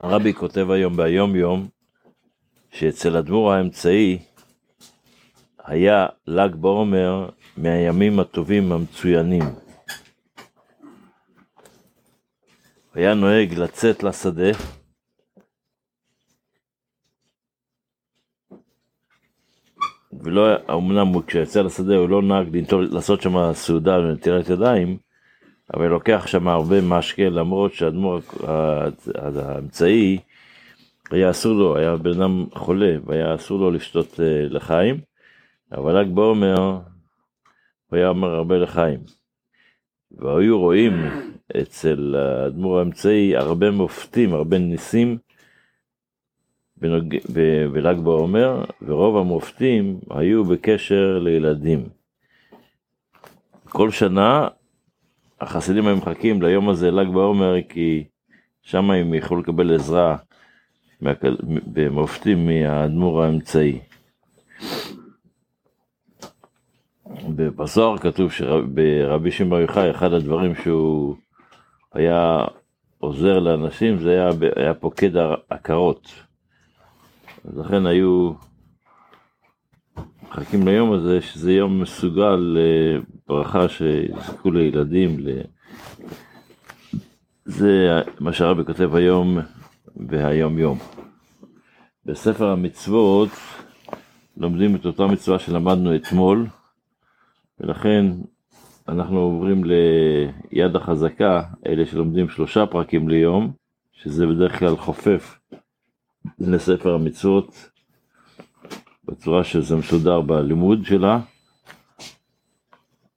הרבי כותב היום ביום יום שאצל אדמו"ר האמצעי היה ל"ג בעומר מהימים הטובים המצוינים. היה נוהג לצאת לשדה ולא, אמנם כשיצא לשדה הוא לא נהג לעשות שם סעודה ונטילת ידיים, אבל לוקח שם הרבה משקה, למרות שהאדמו"ר האמצעי, היה אסור לו, היה בן אדם חולה, והיה אסור לו לשתות אה, לחיים, אבל ל"ג בעומר, הוא היה אומר הרבה לחיים. והיו רואים אצל האדמו"ר האמצעי הרבה מופתים, הרבה ניסים בל"ג בעומר, ורוב המופתים היו בקשר לילדים. כל שנה החסידים היו מחכים ליום הזה, ל"ג בעומר, כי שם הם יכלו לקבל עזרה במופתים מהאדמו"ר האמצעי. בזוהר כתוב שברבי שמעון יוחאי, אחד הדברים שהוא היה עוזר לאנשים, זה היה, היה פוקד עקרות. לכן היו מחכים ליום הזה, שזה יום מסוגל לברכה שיזכו לילדים. ל... זה מה שהרבי כותב היום והיום יום. בספר המצוות לומדים את אותה מצווה שלמדנו אתמול, ולכן אנחנו עוברים ליד החזקה, אלה שלומדים שלושה פרקים ליום, שזה בדרך כלל חופף לספר המצוות, בצורה שזה מסודר בלימוד שלה.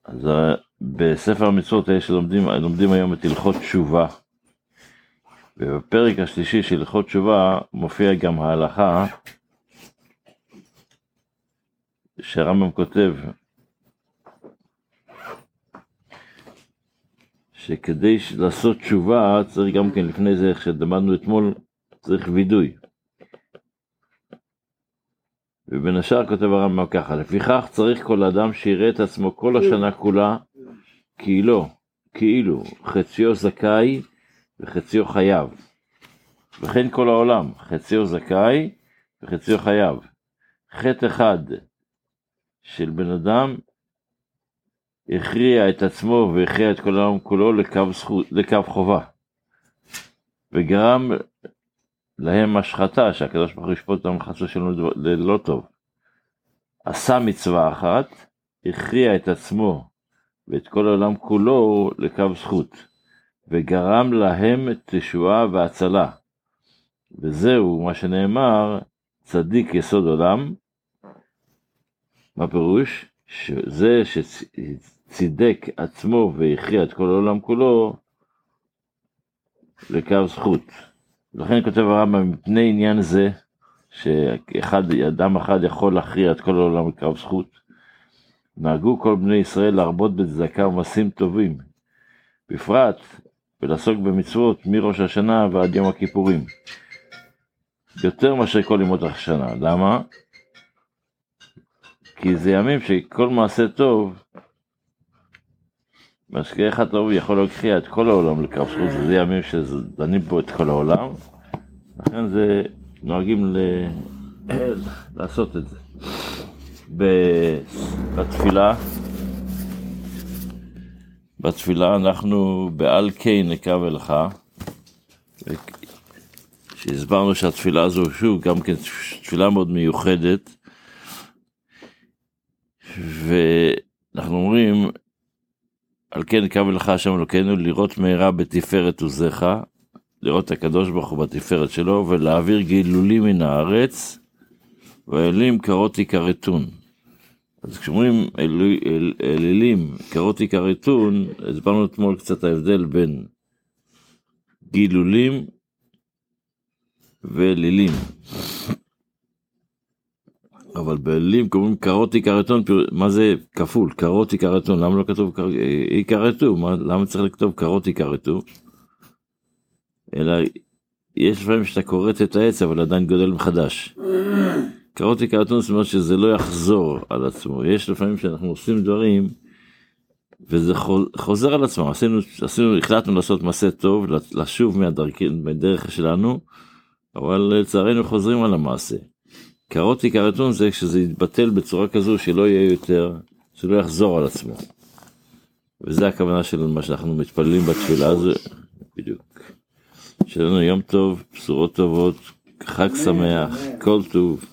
אז בספר המצוות האלה שלומדים לומדים היום את הלכות תשובה. ובפרק השלישי של הלכות תשובה מופיע גם ההלכה שהרמב"ם כותב שכדי לעשות תשובה צריך גם כן לפני זה, איך שדמדנו אתמול, צריך וידוי. ובין השאר כותב הרמב"ם ככה, לפיכך צריך כל אדם שיראה את עצמו כל השנה כולה כאילו, כאילו, חציו זכאי וחציו חייב. וכן כל העולם, חציו זכאי וחציו חייב. חטא אחד של בן אדם הכריע את עצמו והכריע את כל העולם כולו לקו, זכות, לקו חובה. וגרם להם השחתה, שהקדוש ברוך הוא ישפוט אותם חסו שלנו ללא טוב. עשה מצווה אחת, הכריע את עצמו ואת כל העולם כולו לקו זכות, וגרם להם תשועה והצלה. וזהו מה שנאמר, צדיק יסוד עולם. מה פירוש? שזה שצידק עצמו והכריע את כל העולם כולו לקו זכות. לכן כותב הרמב"ם, מפני עניין זה, שאחד, אדם אחד יכול להכריע את כל העולם לקרב זכות, נהגו כל בני ישראל להרבות בצדקה ומעשים טובים, בפרט ולעסוק במצוות מראש השנה ועד יום הכיפורים. יותר מאשר כל ימות השנה. למה? כי זה ימים שכל מעשה טוב, משקיע אחד טוב יכול להכריע את כל העולם לקרב זכות, זה ימים שדנים פה את כל העולם, לכן זה נוהגים ל... לעשות את זה. בתפילה, בתפילה אנחנו בעל קיי נקרא ולך, שהסברנו שהתפילה הזו, שוב, גם כן תפילה מאוד מיוחדת, כן קו לך השם אלוקינו לראות מהרה בתפארת עוזיך, לראות את הקדוש ברוך הוא בתפארת שלו, ולהעביר גילולים מן הארץ, ואלים קרות יכרתון. אז כשאומרים אל, אל, אלילים קרות יכרתון, הסברנו אתמול קצת ההבדל בין גילולים ואלילים. אבל באלילים קוראים קרות יכרתון, מה זה כפול? קרות יכרתון, למה לא כתוב יכרתו? למה צריך לכתוב קרות יכרתו? אלא יש לפעמים שאתה כורת את העץ אבל עדיין גודל מחדש. קרות יכרתון זאת אומרת שזה לא יחזור על עצמו. יש לפעמים שאנחנו עושים דברים וזה חוזר על עצמו. עשינו, עשינו, החלטנו לעשות מעשה טוב, לשוב מהדרך שלנו, אבל לצערנו חוזרים על המעשה. קרות עיקרתון זה כשזה יתבטל בצורה כזו שלא יהיה יותר, שלא יחזור על עצמו. וזה הכוונה של מה שאנחנו מתפללים בתפילה הזו, בדיוק. שיהיה לנו יום טוב, בשורות טובות, חג שמח, כל טוב.